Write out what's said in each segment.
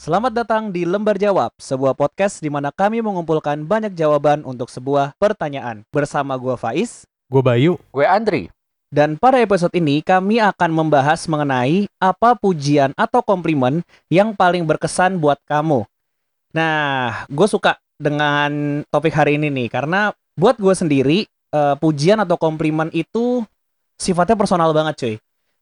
Selamat datang di Lembar Jawab, sebuah podcast di mana kami mengumpulkan banyak jawaban untuk sebuah pertanyaan. Bersama gua Faiz, Gue Bayu. Gue Andri. dan pada episode ini kami akan membahas mengenai apa pujian atau komplimen yang paling berkesan buat kamu. Nah, gue suka dengan topik hari ini nih, karena buat gue sendiri, eh, pujian atau komplimen itu sifatnya personal banget cuy.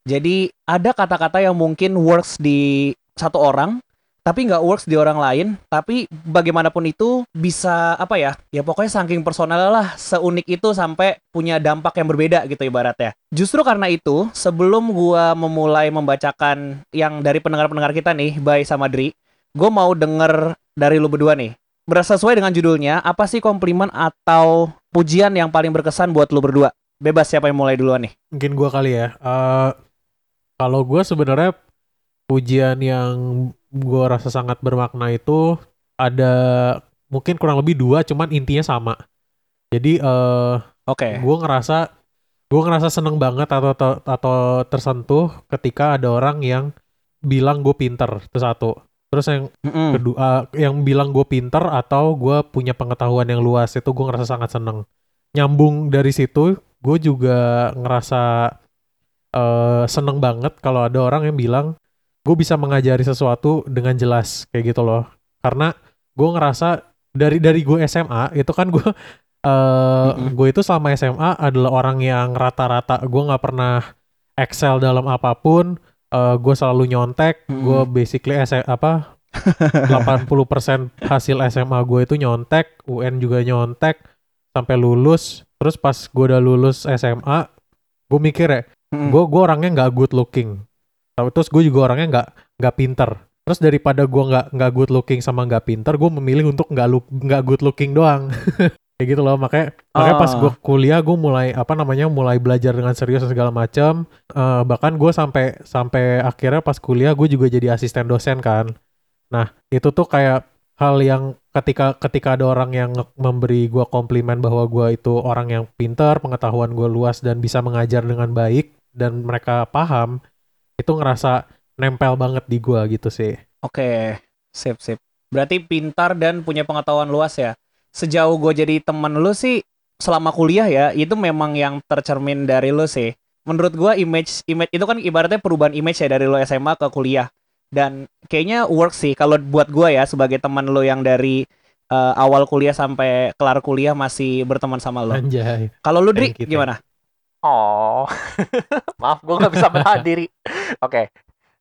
Jadi ada kata-kata yang mungkin works di satu orang, tapi nggak works di orang lain. Tapi bagaimanapun itu bisa apa ya? Ya pokoknya saking personal lah, seunik itu sampai punya dampak yang berbeda gitu ibaratnya. Justru karena itu, sebelum gua memulai membacakan yang dari pendengar-pendengar kita nih, Bay sama Dri, gue mau denger dari lu berdua nih. Bersesuai dengan judulnya, apa sih komplimen atau pujian yang paling berkesan buat lu berdua? Bebas siapa yang mulai duluan nih? Mungkin gue kali ya. Eh, kalau gue sebenarnya pujian yang gue rasa sangat bermakna itu ada mungkin kurang lebih dua, cuman intinya sama. Jadi eh Oke. gue ngerasa gue ngerasa seneng banget atau atau, atau tersentuh ketika ada orang yang bilang gue pinter itu satu. Terus yang Mm-mm. kedua yang bilang gue pinter atau gue punya pengetahuan yang luas itu gue ngerasa sangat seneng nyambung dari situ gue juga ngerasa eh, seneng banget kalau ada orang yang bilang gue bisa mengajari sesuatu dengan jelas kayak gitu loh karena gue ngerasa dari dari gue SMA itu kan gue eh Mm-mm. gue itu selama SMA adalah orang yang rata-rata gue nggak pernah excel dalam apa pun eh gue selalu nyontek Mm-mm. gue basically S- apa 80% hasil SMA gue itu nyontek, UN juga nyontek sampai lulus. Terus pas gue udah lulus SMA, gue mikir ya, Mm-mm. gue gue orangnya nggak good looking. Tapi terus gue juga orangnya nggak nggak pinter. Terus daripada gue nggak nggak good looking sama nggak pinter, gue memilih untuk nggak look nggak good looking doang. Kayak gitu loh, makanya makanya pas Ah. gue kuliah gue mulai apa namanya mulai belajar dengan serius dan segala macam. Eh, bahkan gue sampai sampai akhirnya pas kuliah gue juga jadi asisten dosen kan. Nah itu tuh kayak hal yang ketika ketika ada orang yang memberi gue komplimen bahwa gue itu orang yang pinter, pengetahuan gue luas dan bisa mengajar dengan baik dan mereka paham, itu ngerasa nempel banget di gue gitu sih. Oke, sip sip. Berarti pintar dan punya pengetahuan luas ya. Sejauh gue jadi teman lu sih selama kuliah ya, itu memang yang tercermin dari lu sih. Menurut gua image image itu kan ibaratnya perubahan image ya dari lo SMA ke kuliah. Dan kayaknya work sih kalau buat gua ya sebagai teman lo yang dari eh, awal kuliah sampai kelar kuliah masih berteman sama lo. Anjay. Kalau lu Dri gimana? Oh, maaf gue nggak bisa menahan diri. Oke,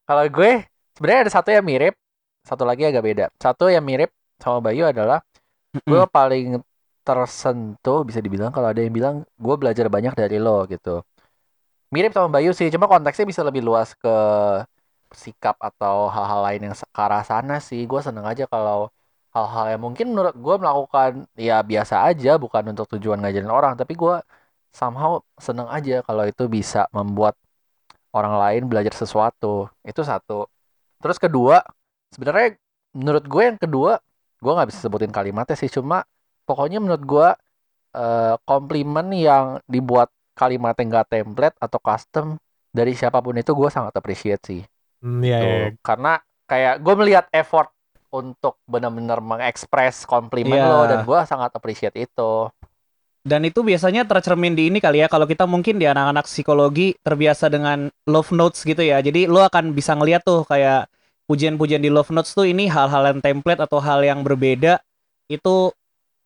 kalau gue sebenarnya ada satu yang mirip, satu lagi agak beda. Satu yang mirip sama Bayu adalah gue paling tersentuh bisa dibilang kalau ada yang bilang gue belajar banyak dari lo gitu. Mirip sama Bayu sih, cuma konteksnya bisa lebih luas ke sikap atau hal-hal lain yang ke arah sana sih. Gue seneng aja kalau hal-hal yang mungkin menurut gue melakukan ya biasa aja, bukan untuk tujuan ngajarin orang, tapi gue somehow seneng aja kalau itu bisa membuat orang lain belajar sesuatu. Itu satu. Terus kedua, sebenarnya menurut gue yang kedua, gue nggak bisa sebutin kalimatnya sih, cuma pokoknya menurut gue eh, komplimen yang dibuat kalimatnya nggak template atau custom dari siapa pun itu gue sangat appreciate sih. Hmm, ya, ya, Tuh. ya. Karena kayak gue melihat effort untuk benar-benar mengekspres komplimen Iya. lo dan gue sangat appreciate itu. Dan itu biasanya tercermin di ini kali ya kalau kita mungkin di anak-anak psikologi terbiasa dengan love notes gitu ya. Jadi lo akan bisa ngeliat tuh kayak pujian-pujian di love notes tuh ini hal-hal yang template atau hal yang berbeda itu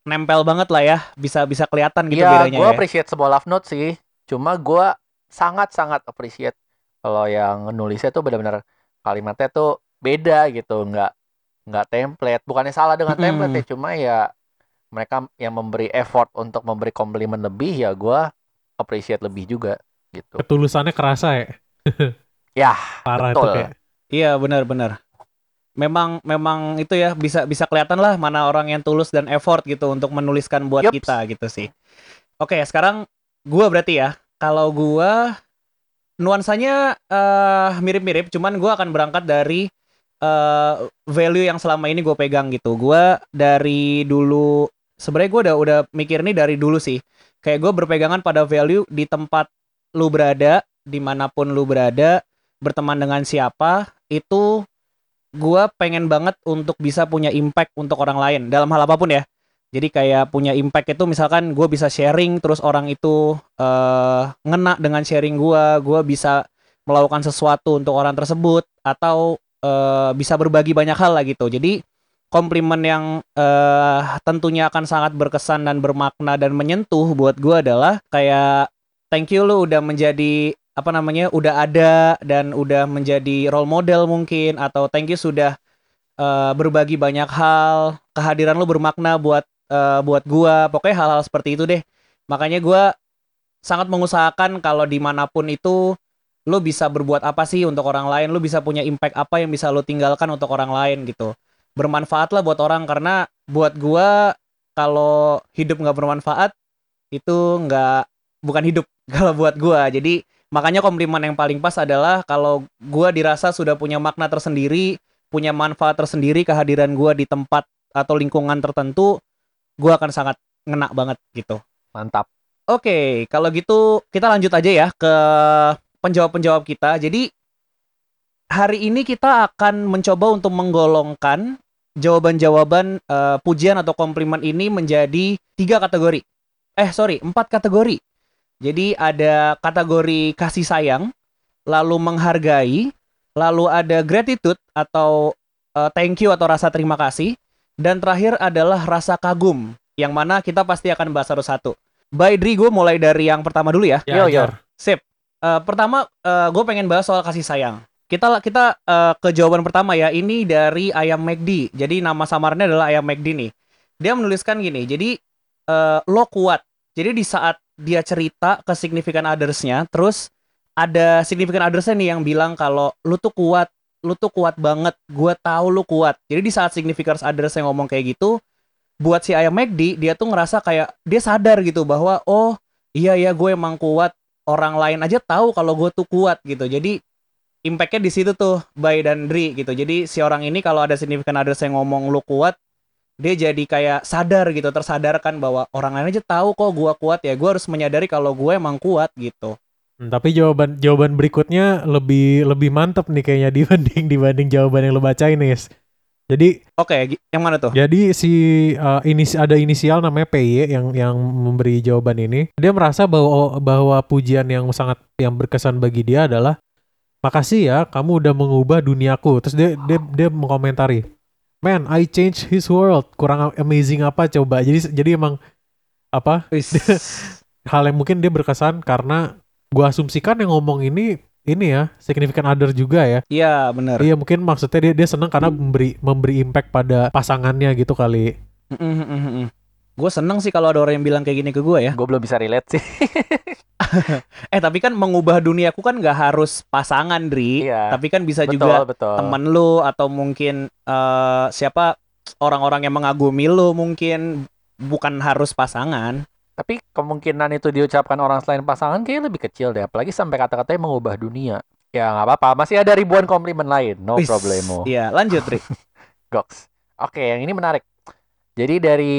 nempel banget lah ya. Bisa bisa kelihatan gitu Iya, bedanya gue ya. appreciate sebuah love note sih. Cuma gue sangat-sangat appreciate kalau yang nulisnya tuh benar-benar kalimatnya tuh beda gitu, nggak nggak template. Bukannya salah dengan template ya, cuma ya mereka yang memberi effort untuk memberi komplimen lebih ya gue appreciate lebih juga gitu. Ketulusannya kerasa ya. Ya, Parah betul. tuh kayak. Iya benar-benar. Memang memang itu ya bisa bisa kelihatan lah mana orang yang tulus dan effort gitu untuk menuliskan buat Yups. kita gitu sih. Oke, sekarang gua berarti ya. Kalau gua nuansanya eh mirip-mirip, cuman gua akan berangkat dari eh value yang selama ini gue pegang gitu. Gua dari dulu sebenarnya gua udah udah mikir nih dari dulu sih. Kayak gue berpegangan pada value di tempat lu berada, di mana pun lu berada, berteman dengan siapa, itu gua pengen banget untuk bisa punya impact untuk orang lain dalam hal apa pun ya. Jadi kayak punya impact itu misalkan gue bisa sharing terus orang itu eh ngena dengan sharing gua, gua bisa melakukan sesuatu untuk orang tersebut atau eh bisa berbagi banyak hal lah gitu. Jadi komplimen yang eh tentunya akan sangat berkesan dan bermakna dan menyentuh buat gua adalah kayak thank you lu udah menjadi apa namanya udah ada dan udah menjadi role model mungkin atau thank you sudah eh, berbagi banyak hal kehadiran lu bermakna buat eh, buat gua pokoknya hal-hal seperti itu deh. Makanya gua sangat mengusahakan kalau di mana pun itu lu bisa berbuat apa sih untuk orang lain lu bisa punya impact apa yang bisa lu tinggalkan untuk orang lain gitu bermanfaat lah buat orang karena buat gua kalau hidup nggak bermanfaat itu nggak bukan hidup kalau buat gua jadi makanya komplimen yang paling pas adalah kalau gua dirasa sudah punya makna tersendiri punya manfaat tersendiri kehadiran gua di tempat atau lingkungan tertentu gua akan sangat ngena banget gitu Mantap. Oke, kalau gitu kita lanjut aja ya ke penjawab-penjawab kita. Jadi hari ini kita akan mencoba untuk menggolongkan jawaban-jawaban eh, pujian atau komplimen ini menjadi tiga kategori. Eh sorry, empat kategori. Jadi ada kategori kasih sayang, lalu menghargai, lalu ada gratitude atau eh, thank you atau rasa terima kasih, dan terakhir adalah rasa kagum, yang mana kita pasti akan bahas satu-satu. By Dri, gue mulai dari yang pertama dulu ya. Yo, yo. Ajar. Sip. Eh, pertama, gue pengen bahas soal kasih sayang. Kita kita eh, ke jawaban pertama ya. Ini dari Ayam McD. Jadi nama samarnya adalah Ayam McD nih. Dia menuliskan gini. Jadi eh, lo kuat. Jadi di saat dia cerita ke significant others-nya, terus ada significant others-nya nih yang bilang kalau lu tuh kuat, lu tuh kuat banget. Gue tahu lu kuat. Jadi di saat significant others yang ngomong kayak gitu, buat si Ayam McD dia tuh ngerasa kayak dia sadar gitu bahwa oh iya ya gue emang kuat orang lain aja tahu kalau gue tuh kuat gitu jadi impactnya di situ tuh Bay dan Dri gitu jadi si orang ini kalau ada significant others yang ngomong lu kuat dia jadi kayak sadar gitu tersadarkan bahwa orang lain aja tahu kok gue kuat ya gue harus menyadari kalau gue emang kuat gitu Hmm, tapi jawaban jawaban berikutnya lebih lebih mantep nih kayaknya dibanding dibanding jawaban yang lo bacain nih. Jadi oke gi- yang mana tuh Jadi si uh, inis ada inisial namanya PY yang yang memberi jawaban ini. Dia merasa bahwa bahwa pujian yang sangat yang berkesan bagi dia adalah makasih ya kamu udah mengubah duniaku. Terus dia dia dia mengomentari, "Man, I changed his world." Kurang amazing apa coba. Jadi jadi emang apa hal yang mungkin dia berkesan karena gua asumsikan yang ngomong ini ini ya significant other juga ya. iya bener Iya mungkin maksudnya dia dia senang karena memberi memberi impact pada pasangannya gitu kali. gue seneng sih kalau ada orang yang bilang kayak gini ke gue ya Gue belum bisa relate sih. eh tapi kan mengubah duniaku kan nggak harus pasangan Dri Iya. tapi kan bisa betul, juga betul. temen lu atau mungkin eh, siapa orang-orang yang mengagumi lu mungkin bukan harus pasangan Tapi kemungkinan itu diucapkan orang selain pasangan kayaknya lebih kecil deh. Apalagi sampai kata-katanya mengubah dunia. Ya nggak apa-apa. Masih ada ribuan komplimen lain. No Wis. problemo. Iya lanjut Dri Goks. Oke, yang ini menarik. Jadi dari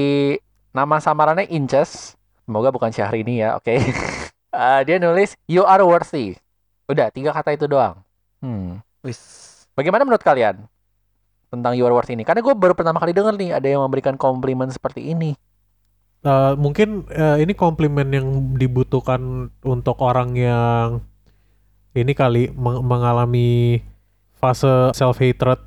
nama samarannya Inces. Semoga bukan Syahrini ya. Oke. Eh, dia nulis you are worthy. Udah tiga kata itu doang. Hmm. Wis. Bagaimana menurut kalian tentang you are worthy ini? Karena gue baru pertama kali denger nih ada yang memberikan komplimen seperti ini. Eh, mungkin eh, ini komplimen yang dibutuhkan untuk orang yang ini kali meng- mengalami fase self hatred,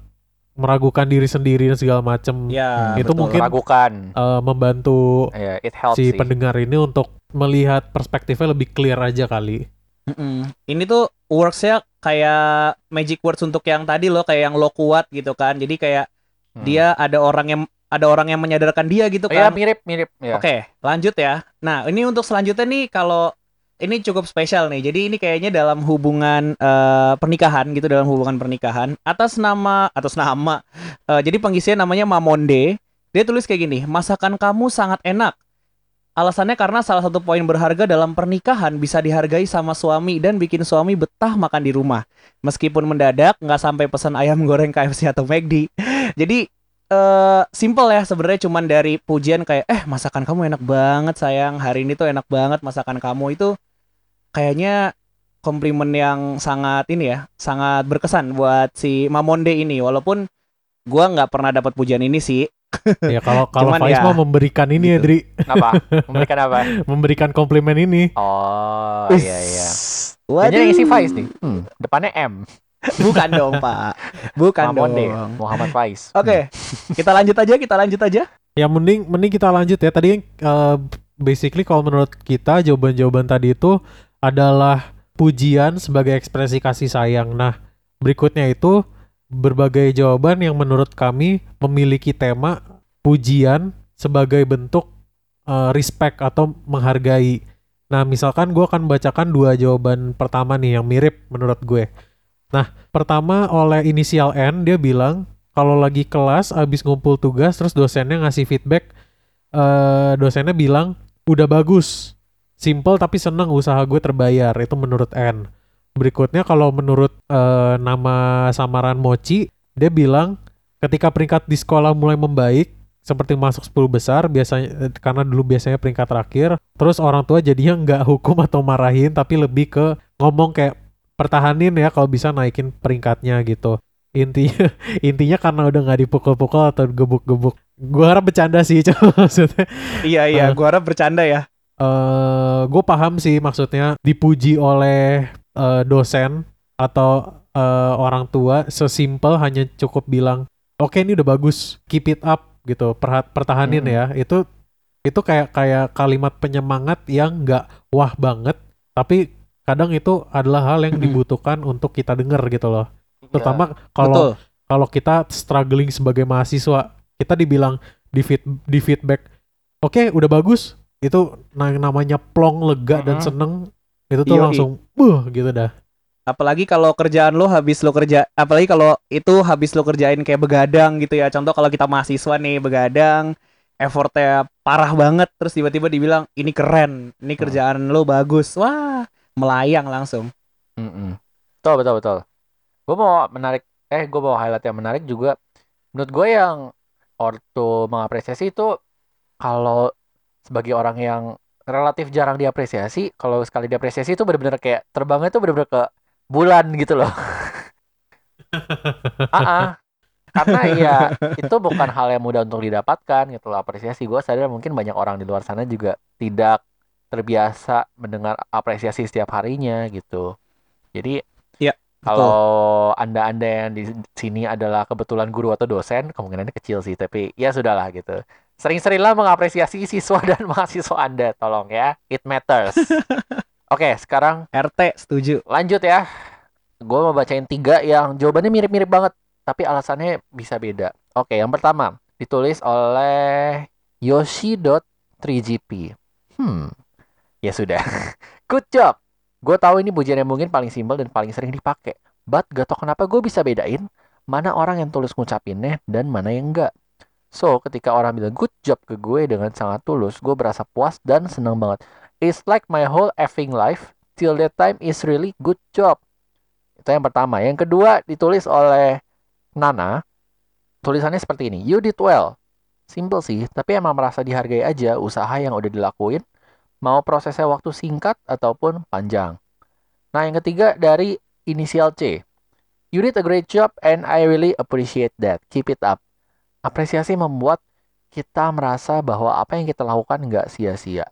meragukan diri sendiri dan segala macem. Ya Itu betul. mungkin- Meragukan. Eh, membantu Ya, it helps si sih. pendengar ini untuk melihat perspektifnya lebih clear aja kali. Mm-mm. Ini tuh worksnya kayak magic words untuk yang tadi loh kayak yang lo kuat gitu kan jadi kayak Hmm. dia ada orang yang ada orang yang menyadarkan dia gitu Oh, ya kan mirip mirip ya. Oke, lanjut ya. Nah, ini untuk selanjutnya nih kalau ini cukup spesial nih. Jadi ini kayaknya dalam hubungan eh, pernikahan gitu dalam hubungan pernikahan atas nama atas nama. eh, jadi pengisian namanya Mamonde. Dia tulis kayak gini, "Masakan kamu sangat enak." Alasannya karena salah satu poin berharga dalam pernikahan bisa dihargai sama suami dan bikin suami betah makan di rumah. Meskipun mendadak nggak sampai pesan ayam goreng KFC atau McD. Jadi eh simple ya sebenarnya cuman dari pujian kayak eh masakan kamu enak banget sayang hari ini tuh enak banget masakan kamu itu kayaknya komplimen yang sangat ini ya, sangat berkesan buat si Mamonde ini. Walaupun gua nggak pernah dapat pujian ini sih. ya kalau kalau Cuman Faiz ya, mah memberikan ini ya gitu. Dri Apa? Memberikan apa? memberikan komplimen ini Oh, iya iya. Waduh. Kayaknya yang isi Faiz nih. Hmm, depannya M. Bukan dong, Pak. Bukan Mamonde, dong. Muhammad Faiz. Oke, kita lanjut aja, kita lanjut aja. ya mending mending kita lanjut ya tadi eh, basically kalau menurut kita jawaban-jawaban tadi itu adalah pujian sebagai ekspresi kasih sayang nah berikutnya itu berbagai jawaban yang menurut kami memiliki tema pujian sebagai bentuk eh, respect atau menghargai. Nah misalkan gue akan bacakan dua jawaban pertama nih yang mirip menurut gue. Nah pertama oleh inisial N dia bilang kalau lagi kelas abis ngumpul tugas terus dosennya ngasih feedback eh dosennya bilang udah bagus simple tapi seneng usaha gue terbayar itu menurut N berikutnya kalau menurut eh, nama samaran Mochi dia bilang ketika peringkat di sekolah mulai membaik seperti masuk 10 besar biasanya eh, karena dulu biasanya peringkat terakhir terus orang tua jadinya nggak hukum atau marahin tapi lebih ke ngomong kayak pertahanin ya kalau bisa naikin peringkatnya gitu intinya intinya karena udah nggak dipukul-pukul atau gebuk-gebuk gue harap bercanda sih cuma maksudnya Iya, iya, Eh. gua harap bercanda ya. eh gue paham sih maksudnya dipuji oleh eh, dosen atau eh, orang tua sesimpel hanya cukup bilang oke ini udah bagus keep it up gitu perhat pertahanin Mm-mm. ya itu itu kayak kayak kalimat penyemangat yang nggak wah banget tapi kadang itu adalah hal yang dibutuhkan untuk kita denger gitu loh Iya. terutama kalau kalau kita struggling sebagai mahasiswa kita dibilang di feed, di feedback oke udah bagus itu na- namanya plong lega dan Mhm. seneng itu tuh Yoi. langsung buh gitu dah Apalagi kalau kerjaan lo habis lo kerja, apalagi kalau itu habis lo kerjain kayak begadang gitu ya. Contoh kalau kita mahasiswa nih begadang, effortnya parah banget, terus tiba-tiba dibilang ini keren, ini kerjaan lo bagus, wah melayang langsung. Mm-mm. Betul betul betul. Gue mau menarik, eh gue mau highlight yang menarik juga. Menurut gue yang ortu mengapresiasi itu kalau sebagai orang yang relatif jarang diapresiasi, kalau sekali diapresiasi itu benar-benar kayak terbangnya itu benar-benar ke bulan gitu loh. Ah, karena ya itu bukan hal yang mudah untuk didapatkan gitu loh apresiasi. Gue sadar mungkin banyak orang di luar sana juga tidak terbiasa mendengar apresiasi setiap harinya gitu. Jadi Iya, kalau anda-anda yang di sini adalah kebetulan guru atau dosen, kemungkinannya kecil sih, tapi ya sudahlah gitu. Sering-seringlah mengapresiasi siswa dan mahasiswa Anda, tolong ya. It matters. Oke, sekarang RT setuju. lanjut ya. Gue mau bacain tiga yang jawabannya mirip-mirip banget, tapi alasannya bisa beda. Oke, yang pertama ditulis oleh Yoshi.3GP. Hmm, ya sudah. Good job. Gue tahu ini pujian yang mungkin paling simpel dan paling sering dipakai. But gak tau kenapa gue bisa bedain mana orang yang tulus ngucapinnya dan mana yang enggak. So, ketika orang bilang good job ke gue dengan sangat tulus, gue berasa puas dan senang banget. It's like my whole effing life till that time is really good job. Itu yang pertama. Yang kedua ditulis oleh Nana. Tulisannya seperti ini. You did well. Simple sih, tapi emang merasa dihargai aja usaha yang udah dilakuin. Mau prosesnya waktu singkat ataupun panjang. Nah, yang ketiga dari inisial C. You did a great job and I really appreciate that. Keep it up. Apresiasi membuat kita merasa bahwa apa yang kita lakukan nggak sia-sia.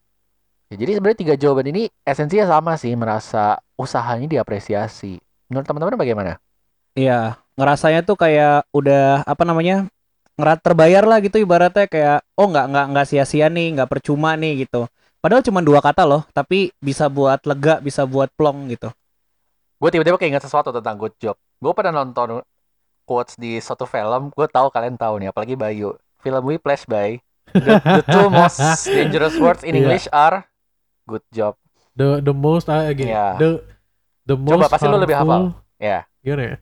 Ya, jadi sebenarnya tiga jawaban ini esensinya sama sih, merasa usahanya diapresiasi. Menurut teman-teman bagaimana? Iya, ngerasanya tuh kayak udah apa namanya? ngerat terbayar lah gitu ibaratnya kayak oh nggak nggak nggak sia-sia nih, nggak percuma nih gitu. Padahal cuma dua kata loh, tapi bisa buat lega, bisa buat plong gitu. Gue tiba-tiba keinget sesuatu tentang good job. Gue pernah nonton quotes di suatu film, gue tahu kalian tahu nih, apalagi Bayu. Film Whiplash by the, the two most dangerous words in Iya. English are good job. the the most ah, gini, Iya. the the most Coba, pasti lu lebih hafal. Ya. gimana ya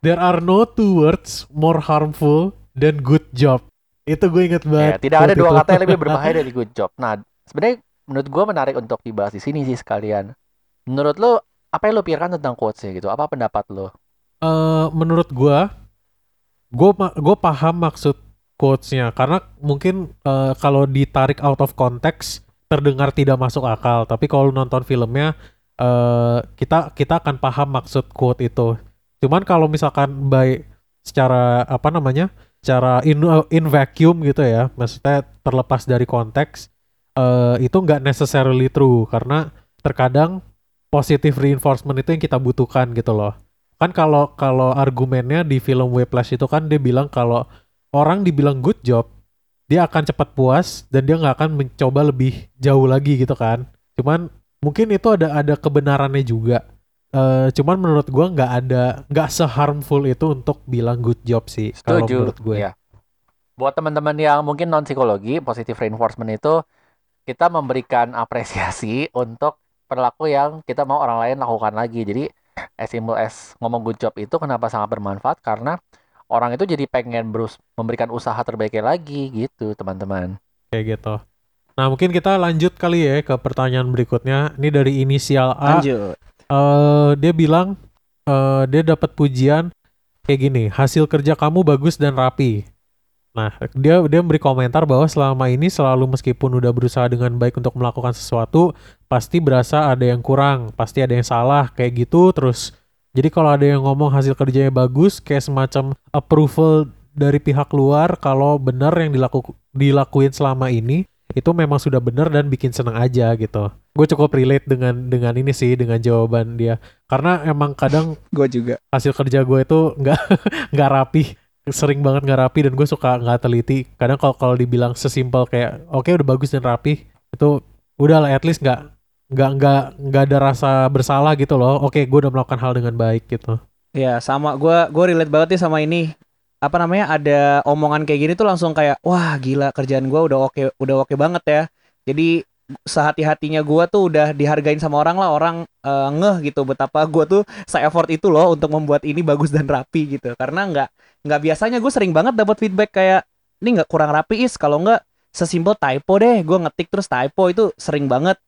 there are no two words more harmful than good job itu gue inget Ya, banget tidak ada dua itu. kata yang lebih berbahaya dari good job. Nah, sebenarnya menurut gue menarik untuk dibahas di sini sih sekalian. Menurut lo apa yang lo pikirkan tentang quotesnya gitu? Apa pendapat lo? Eh, menurut gua gue gue paham maksud quotesnya karena mungkin eh, kalau ditarik out of context terdengar tidak masuk akal tapi kalau nonton filmnya eh kita kita akan paham maksud quote itu. Cuman kalau misalkan by secara apa namanya? secara in in vacuum gitu ya, maksudnya terlepas dari konteks eh itu nggak necessarily true karena terkadang positive reinforcement itu yang kita butuhkan gitu loh. Kan kalau kalau argumennya di film Whiplash itu kan dia bilang kalau orang dibilang good job, dia akan cepat puas dan dia nggak akan mencoba lebih jauh lagi gitu kan. Cuman mungkin itu ada ada kebenarannya juga. Eh cuman menurut gua nggak ada nggak seharmful itu untuk bilang good job sih kalau menurut gue. Iya. Buat teman-teman yang mungkin non psikologi, positive reinforcement itu kita memberikan apresiasi untuk perilaku yang kita mau orang lain lakukan lagi. Jadi as simple as ngomong good job itu kenapa sangat bermanfaat karena orang itu jadi pengen berus memberikan usaha terbaiknya lagi gitu, teman-teman. Kayak gitu. Nah, mungkin kita lanjut kali ya ke pertanyaan berikutnya. Ini dari inisial A. Lanjut. eh dia bilang eh dia dapat pujian kayak gini, hasil kerja kamu bagus dan rapi. Nah, dia dia memberi komentar bahwa selama ini selalu meskipun udah berusaha dengan baik untuk melakukan sesuatu, pasti berasa ada yang kurang, pasti ada yang salah kayak gitu terus. Jadi kalau ada yang ngomong hasil kerjanya bagus, kayak semacam approval dari pihak luar kalau benar yang dilaku dilakuin selama ini itu memang sudah benar dan bikin seneng aja gitu. Gue cukup relate dengan dengan ini sih dengan jawaban dia karena emang kadang Gue juga. hasil kerja gue itu nggak nggak rapi sering banget nggak rapi dan gue suka nggak teliti. Kadang kalau kalau dibilang sesimpel kayak oke udah bagus dan rapi itu udah lah at least nggak nggak nggak nggak ada rasa bersalah gitu loh. Oke gue udah melakukan hal dengan baik gitu. Ya sama gue gue relate banget nih sama ini. Apa namanya ada omongan kayak gini tuh langsung kayak wah gila kerjaan gue udah oke udah oke banget ya. Jadi sehati-hatinya gue tuh udah dihargain sama orang lah. Orang eh, ngeh gitu betapa gue tuh se effort itu loh untuk membuat ini bagus dan rapi gitu. Karena nggak nggak biasanya gue sering banget dapat feedback kayak ini nggak kurang rapi is. Kalau nggak sesimpel typo deh. Gue ngetik terus typo itu sering banget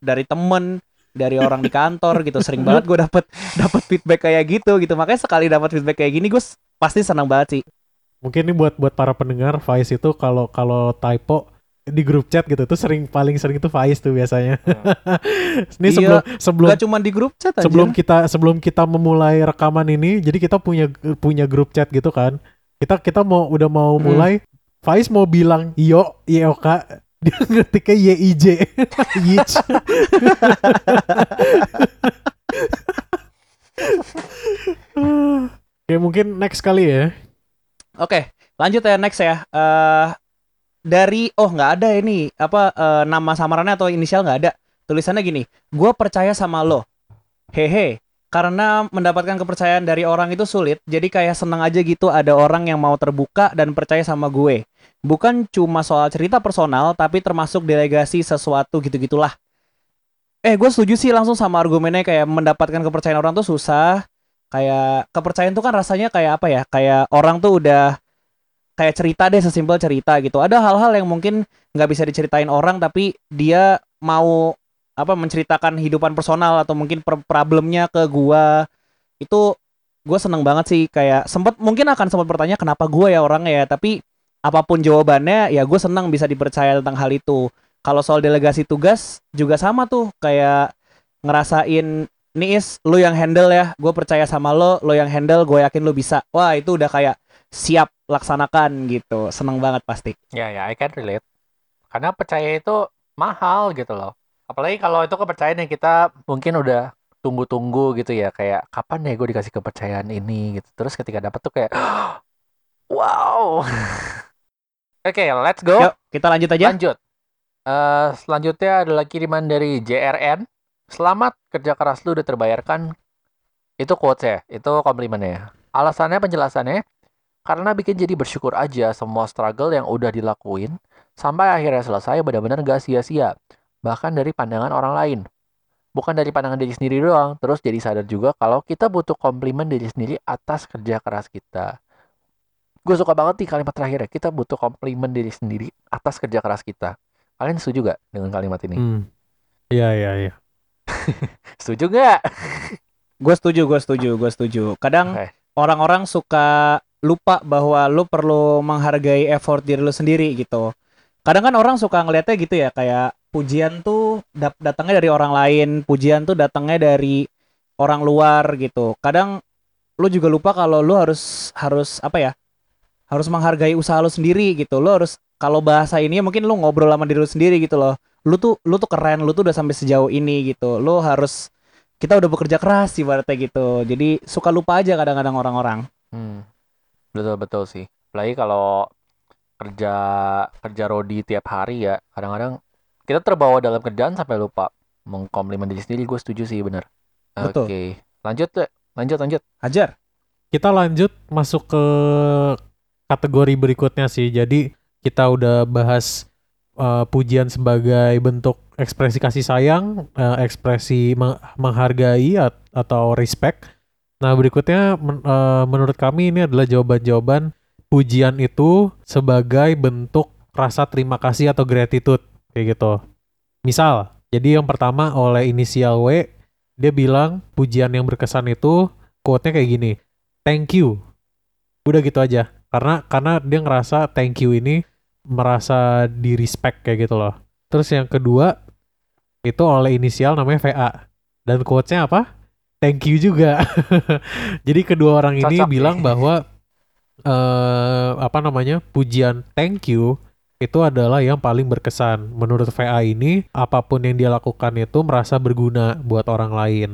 dari temen dari orang di kantor gitu. Sering banget gue dapet dapat feedback kayak gitu gitu. Makanya sekali dapat feedback kayak gini gue pasti senang banget sih. Mungkin ini buat buat para pendengar Faiz itu kalau kalau typo di grup chat gitu tuh sering paling sering itu Faiz tuh biasanya. Ini Iya, sebelum sebelum Gak cuma di grup chat aja. sebelum kita sebelum kita memulai rekaman ini jadi kita punya punya grup chat gitu kan. Kita kita mau udah mau Hmm. mulai Faiz mau bilang yo YOK dia ngetiknya YIJ Yich Oke mungkin next kali ya. Oke, lanjut ya next ya. Eh dari oh nggak ada ini apa eh, nama samarannya atau inisial nggak ada. Tulisannya gini, gue percaya sama lo. Hehe. Karena mendapatkan kepercayaan dari orang itu sulit, jadi kayak seneng aja gitu ada orang yang mau terbuka dan percaya sama gue. Bukan cuma soal cerita personal, tapi termasuk delegasi sesuatu gitu-gitulah. Eh, gue setuju sih langsung sama argumennya kayak mendapatkan kepercayaan orang tuh susah. Kayak kepercayaan tuh kan rasanya kayak apa ya? Kayak orang tuh udah kayak cerita deh sesimpel cerita gitu. Ada hal-hal yang mungkin nggak bisa diceritain orang tapi dia mau apa menceritakan hidupan personal atau mungkin problemnya ke gua. Itu gue seneng banget sih kayak sempat mungkin akan sempat bertanya kenapa gue ya orangnya ya tapi apa pun jawabannya ya gue senang bisa dipercaya tentang hal itu kalau soal delegasi tugas juga sama tuh kayak ngerasain nih is lu yang handle ya gue percaya sama lo lo yang handle gue yakin lo bisa wah itu udah kayak siap laksanakan gitu seneng banget pasti Ya ya, I can relate. Karena percaya itu mahal gitu loh. Apalagi kalau itu kepercayaan yang kita mungkin udah tunggu-tunggu gitu ya, kayak kapan ya gue dikasih kepercayaan ini gitu. Terus ketika dapet tuh kayak wow. Oke, let's go. yuk kita lanjut aja Lanjut. Eh, selanjutnya adalah kiriman dari JRN. Selamat kerja keras lu udah terbayarkan. Itu quotes ya, itu komplimennya. Alasannya penjelasannya karena bikin jadi bersyukur aja semua struggle yang udah dilakuin sampai akhirnya selesai benar-benar gak sia-sia. Bahkan dari pandangan orang lain. Bukan dari pandangan diri sendiri doang, terus jadi sadar juga kalau kita butuh komplimen diri sendiri atas kerja keras kita. Gue suka banget nih kalimat terakhir ya, kita butuh komplimen diri sendiri atas kerja keras kita. Kalian setuju gak dengan kalimat ini? hmm. Iya iya iya Setuju gak? gue setuju gue setuju gue setuju kadang orang-orang suka lupa bahwa lu perlu menghargai effort diri lu sendiri gitu kadang kan orang suka ngeliatnya gitu ya kayak pujian tuh dap- datangnya dari orang lain, pujian tuh datangnya dari orang luar gitu. Kadang lu juga lupa kalau lu harus harus apa ya? Harus menghargai usaha lu sendiri gitu. Lu harus kalau bahasa ini mungkin lu ngobrol sama diri lu sendiri gitu loh. Lu tuh lu tuh keren, lu tuh udah sampai sejauh ini gitu. Lu harus kita udah bekerja keras ibaratnya gitu. Jadi suka lupa aja kadang-kadang orang-orang. Hmm. Betul betul sih. Apalagi kalau kerja kerja rodi tiap hari ya, kadang-kadang kita terbawa dalam kerjaan sampai lupa mengkomplimen diri sendiri. Gue setuju sih bener. Betul. Oke, lanjut deh. Lanjut lanjut. Hajar. Kita lanjut masuk ke kategori berikutnya sih. Jadi kita udah bahas uh, pujian sebagai bentuk ekspresi kasih sayang, uh, ekspresi meng- menghargai at- atau respect. Nah berikutnya men- uh, menurut kami ini adalah jawaban-jawaban pujian itu sebagai bentuk rasa terima kasih atau gratitude kayak gitu. Misal, jadi yang pertama oleh inisial W, dia bilang pujian yang berkesan itu quote-nya kayak gini, thank you. Udah gitu aja. Karena karena dia ngerasa thank you ini merasa di respect kayak gitu loh. Terus yang kedua itu oleh inisial namanya VA. Dan quotes-nya apa? Thank you juga. Jadi kedua orang ini Cocok bilang nih. bahwa eh apa namanya? pujian thank you itu adalah yang paling berkesan. Menurut VA ini, apa pun yang dia lakukan itu merasa berguna buat orang lain.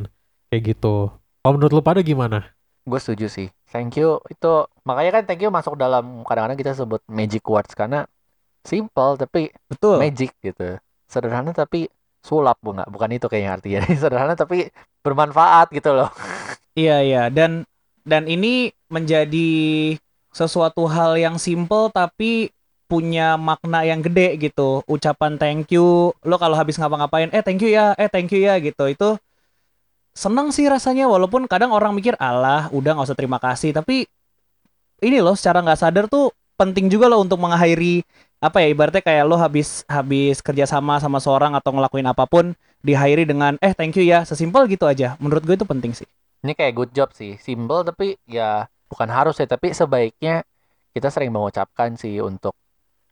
Kayak gitu. Kalau menurut lu pada gimana? Gue setuju sih. Thank you itu makanya kan thank you masuk dalam kadang-kadang kita sebut magic words karena simple tapi Betul. magic gitu. Sederhana tapi sulap bunga. Bukan itu kayaknya artinya. Sederhana tapi bermanfaat gitu loh. Iya iya dan dan ini menjadi sesuatu hal yang simple tapi punya makna yang gede gitu. Ucapan thank you, lo kalau habis ngapa-ngapain, eh thank you ya, eh thank you ya gitu. Itu seneng sih rasanya walaupun kadang orang mikir alah udah nggak usah terima kasih tapi ini loh secara nggak sadar tuh penting juga loh untuk mengakhiri apa ya ibaratnya kayak lo habis habis kerja sama sama seorang atau ngelakuin apa pun diakhiri dengan eh thank you ya sesimpel gitu aja menurut gue itu penting sih Ini kayak good job sih. Simple tapi ya bukan harus ya, tapi sebaiknya kita sering mengucapkan sih untuk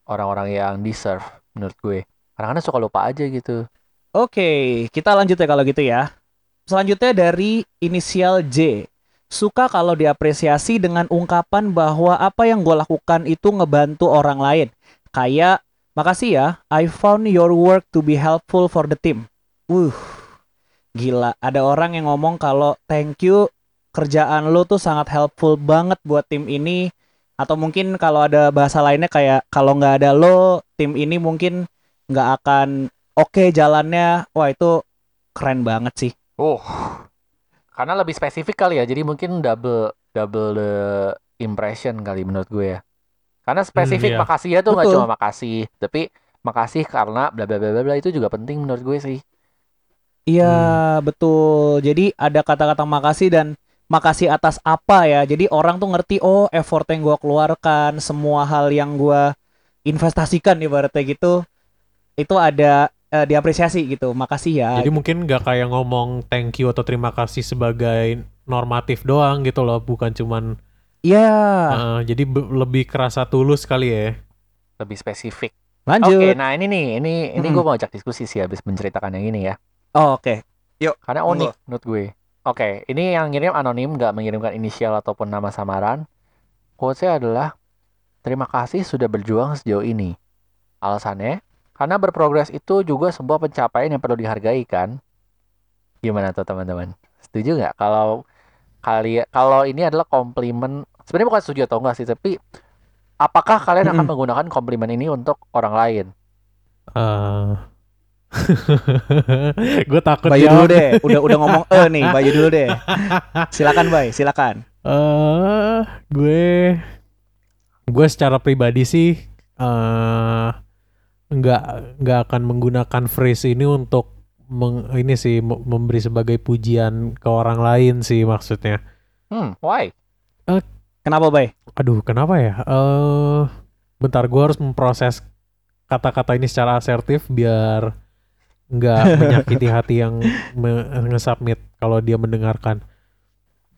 orang-orang yang deserve menurut gue. Kadang-kadang suka lupa aja gitu. Oke, kita lanjut ya kalau gitu ya. Selanjutnya dari inisial J. Suka kalau diapresiasi dengan ungkapan bahwa apa yang gue lakukan itu ngebantu orang lain. Kayak, makasih ya, I found your work to be helpful for the team. Wuh, gila. Ada orang yang ngomong kalau thank you, kerjaan lo tuh sangat helpful banget buat tim ini. Atau mungkin kalau ada bahasa lainnya kayak, kalau nggak ada lo, tim ini mungkin nggak akan oke jalannya. Wah itu keren banget sih. Oh, karena lebih spesifik kali ya, jadi mungkin double double the impression kali menurut gue ya. Karena spesifik iya. makasih ya tuh nggak cuma makasih, tapi makasih karena bla bla bla bla itu juga penting menurut gue sih. Iya betul. Jadi ada kata-kata makasih dan makasih atas apa ya. Jadi orang tuh ngerti oh effort yang gua keluarkan, semua hal yang gua investasikan ibaratnya gitu, itu ada eh, diapresiasi gitu. Makasih ya. Jadi mungkin nggak kayak ngomong thank you atau terima kasih sebagai normatif doang gitu loh, bukan cuman Iya. uh, jadi be- lebih kerasa tulus kali ya. Lebih spesifik. Lanjut. Oke, nah ini nih, ini ini Mm-mm. gue mau ajak diskusi sih habis menceritakan yang ini ya. Oh, Oke. Karena Monggo. unik menurut gue. Oke, ini yang ngirim anonim, nggak mengirimkan inisial ataupun nama samaran. Quotes-nya adalah, terima kasih sudah berjuang sejauh ini. Alasannya, karena berprogres itu juga sebuah pencapaian yang perlu dihargai kan? Gimana tuh teman-teman? Setuju nggak? Kalau kali kalau ini adalah komplimen, sebenarnya bukan setuju atau enggak sih, tapi apakah kalian akan menggunakan komplimen ini untuk orang lain? Uh, gue takut Bayu dulu deh. Udah udah ngomong eh nih, Bayu dulu deh. Silakan, Bay, silakan. Eh, gue gue secara pribadi sih eh nggak nggak akan menggunakan phrase ini untuk meng- ini sih me- memberi sebagai pujian ke orang lain sih maksudnya. Hmm, why? Kenapa, Bay? Aduh, kenapa ya? Eh, bentar, gue harus memproses kata-kata ini secara asertif biar nggak menyakiti hati yang me- nge-submit kalau dia mendengarkan.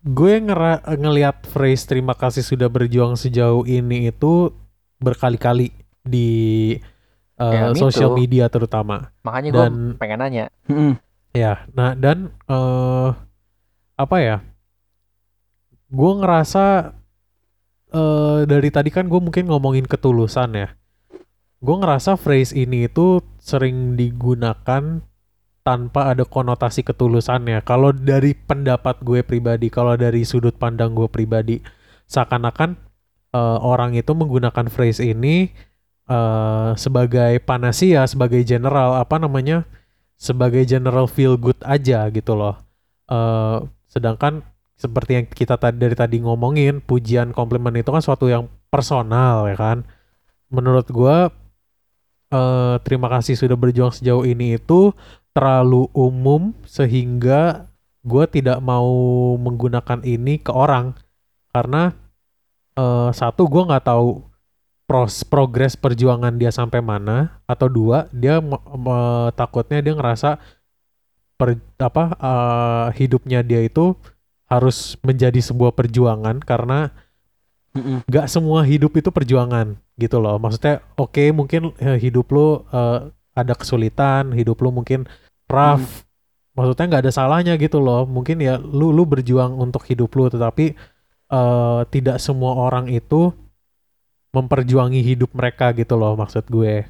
Gue ngera- ngelihat phrase terima kasih sudah berjuang sejauh ini itu berkali-kali di eh, Ya, social too. media terutama. Makanya gue Dan pengen nanya. Ya, nah dan eh apa ya? Gue ngerasa eh dari tadi kan gue mungkin ngomongin ketulusan ya. Gue ngerasa phrase ini itu sering digunakan tanpa ada konotasi ketulusannya. Kalau dari pendapat gue pribadi, kalau dari sudut pandang gue pribadi, seakan-akan eh, orang itu menggunakan phrase ini eh sebagai panasia, sebagai general apa namanya? sebagai general feel good aja gitu loh. Eh sedangkan seperti yang kita tadi dari tadi ngomongin, pujian komplimen itu kan suatu yang personal ya kan. Menurut gua eh terima kasih sudah berjuang sejauh ini itu terlalu umum sehingga gua tidak mau menggunakan ini ke orang karena eh satu gua nggak tahu pros progres perjuangan dia sampai mana atau dua dia me- takutnya dia ngerasa per, apa eh, hidupnya dia itu harus menjadi sebuah perjuangan karena Mm-mm. gak semua hidup itu perjuangan gitu loh. Maksudnya oke mungkin eh, hidup lo eh, ada kesulitan hidup lo mungkin rough. Maksudnya nggak ada salahnya gitu loh. Mungkin ya lu lu berjuang untuk hidup lu tetapi eh, tidak semua orang itu memperjuangi hidup mereka gitu loh maksud gue.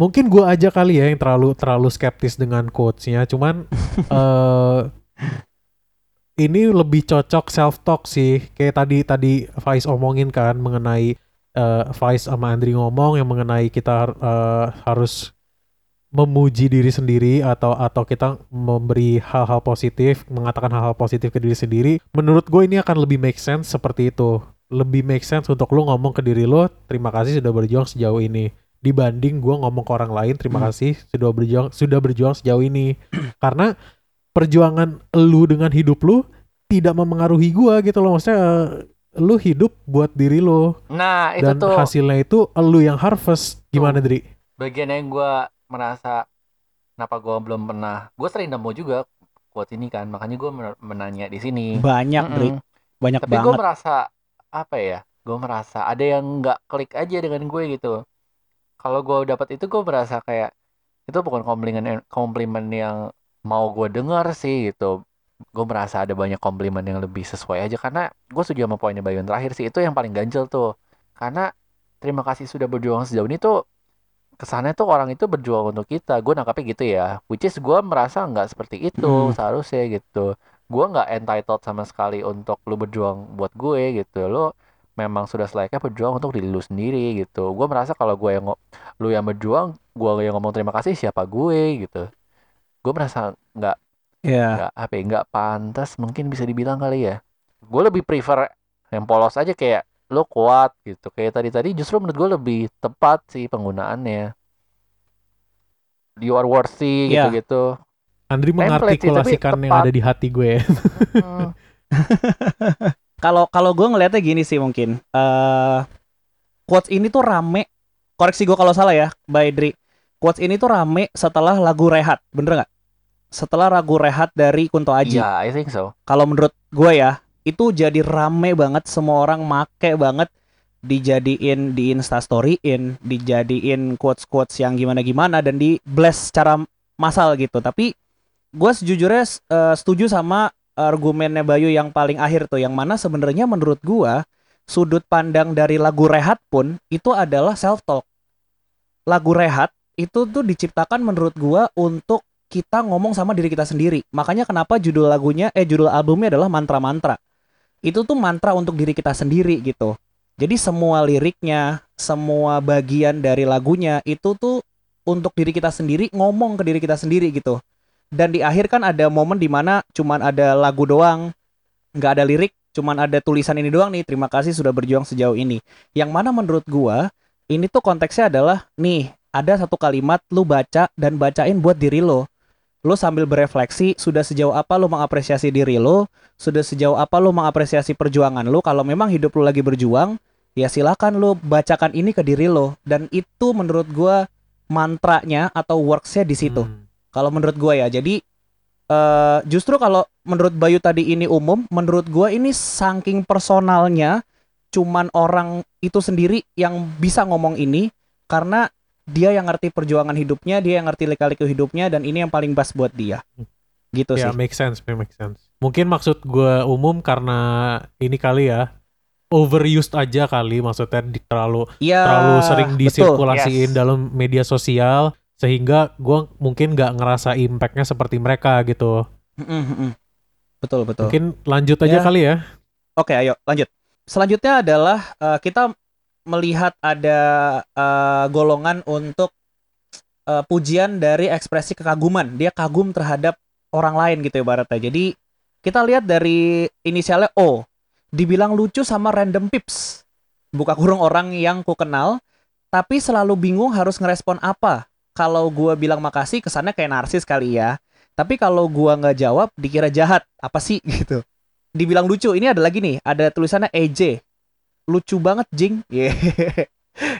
Mungkin gue aja kali ya yang terlalu terlalu skeptis dengan quotes-nya cuman eh ini lebih cocok self talk sih. Kayak tadi tadi Faiz omongin kan mengenai eh Faiz sama Andri ngomong yang mengenai kita eh, harus memuji diri sendiri atau atau kita memberi hal-hal positif mengatakan hal-hal positif ke diri sendiri. Menurut gue ini akan lebih make sense seperti itu. Lebih make sense untuk lu ngomong ke diri lo terima kasih sudah berjuang sejauh ini. Dibanding gue ngomong ke orang lain terima Hmm. kasih sudah berjuang sudah berjuang sejauh ini. Karena perjuangan lu dengan hidup lu tidak memengaruhi gua gitu loh maksudnya eh, lu hidup buat diri lo Nah itu dan tuh hasilnya itu lu yang harvest gimana Dri? bagian yang gue merasa kenapa gue belum pernah. Gue sering nemu juga quote ini kan, makanya gue menanya di sini. Banyak, Dri. Mm-mm. Banyak Tapi gue banget. merasa apa ya? Gue merasa ada yang nggak klik aja dengan gue gitu. Kalau gue dapat itu gue merasa kayak itu bukan komplimen komplimen yang mau gue dengar sih gitu. Gue merasa ada banyak komplimen yang lebih sesuai aja karena gue setuju sama poinnya Bayu yang terakhir sih itu yang paling ganjel tuh. Karena terima kasih sudah berjuang sejauh ini tuh kesannya tuh orang itu berjuang untuk kita. Gue nangkapnya gitu ya. Which is gue merasa nggak seperti itu Hmm. seharusnya gitu gue nggak entitled sama sekali untuk lu berjuang buat gue gitu lu memang sudah selayaknya berjuang untuk diri lu sendiri gitu gue merasa kalau gue yang lu yang berjuang gue yang ngomong terima kasih siapa gue gitu gue merasa nggak Ya. nggak apa ya nggak pantas mungkin bisa dibilang kali ya gue lebih prefer yang polos aja kayak lu kuat gitu kayak tadi tadi justru menurut gue lebih tepat sih penggunaannya you are worthy Iya. gitu-gitu Andri Template sih, mengartikulasikan tapi yang ada di hati gue. Hmm. Kalau kalau gue ngelihatnya gini sih mungkin. eh quotes ini tuh rame. Koreksi gue kalau salah ya, by Dri. Quotes ini tuh rame setelah lagu Rehat, bener nggak? Setelah lagu Rehat dari Kunto Aji. Iya, I think so. Kalau menurut gue ya, itu jadi rame banget. Semua orang make banget dijadiin di instastoryin, dijadiin quotes-quotes yang gimana-gimana dan di blast secara massal gitu. Tapi gue sejujurnya eh, setuju sama argumennya Bayu yang paling akhir tuh, yang mana sebenarnya menurut gua sudut pandang dari lagu Rehat pun itu adalah self talk. Lagu Rehat itu tuh diciptakan menurut gua untuk kita ngomong sama diri kita sendiri. Makanya kenapa judul lagunya eh judul albumnya adalah mantra-mantra. Itu tuh mantra untuk diri kita sendiri gitu. Jadi semua liriknya, semua bagian dari lagunya itu tuh untuk diri kita sendiri ngomong ke diri kita sendiri gitu. Dan di akhir kan ada momen di mana cuman ada lagu doang, nggak ada lirik, cuman ada tulisan ini doang nih. Terima kasih sudah berjuang sejauh ini. Yang mana menurut gua ini tuh konteksnya adalah nih ada satu kalimat lu baca dan bacain buat diri lo. Lo sambil berefleksi sudah sejauh apa lo mengapresiasi diri lo, sudah sejauh apa lo mengapresiasi perjuangan lo. Kalau memang hidup lo lagi berjuang, ya silakan lo bacakan ini ke diri lo. Dan itu menurut gua mantranya atau worksnya di situ. Hmm. Kalau menurut gua ya, jadi eh justru kalau menurut Bayu tadi ini umum, menurut gua ini saking personalnya, cuman orang itu sendiri yang bisa ngomong ini karena dia yang ngerti perjuangan hidupnya, dia yang ngerti lika-liku hidupnya dan ini yang paling pas buat dia. Gitu Ya sih. make sense, make sense. Mungkin maksud gue umum karena ini kali ya overused aja kali maksudnya di- terlalu Iya. terlalu sering betul. disirkulasiin yes. dalam media sosial sehingga gue mungkin nggak ngerasa impactnya seperti mereka gitu. Betul, betul. Mungkin lanjut aja Ya. kali ya. Oke, ayo lanjut. Selanjutnya adalah eh, kita melihat ada eh, golongan untuk eh, pujian dari ekspresi kekaguman. Dia kagum terhadap orang lain gitu ibaratnya. Jadi kita lihat dari inisialnya O. Dibilang lucu sama random pips. Buka kurung orang yang ku kenal, tapi selalu bingung harus ngerespon apa. Kalau gua bilang makasih kesannya kayak narsis kali ya. Tapi kalau gua nggak jawab dikira jahat. Apa sih gitu dibilang lucu. Ini ada lagi nih, ada tulisannya EJ. Lucu banget, Jing. Yeah.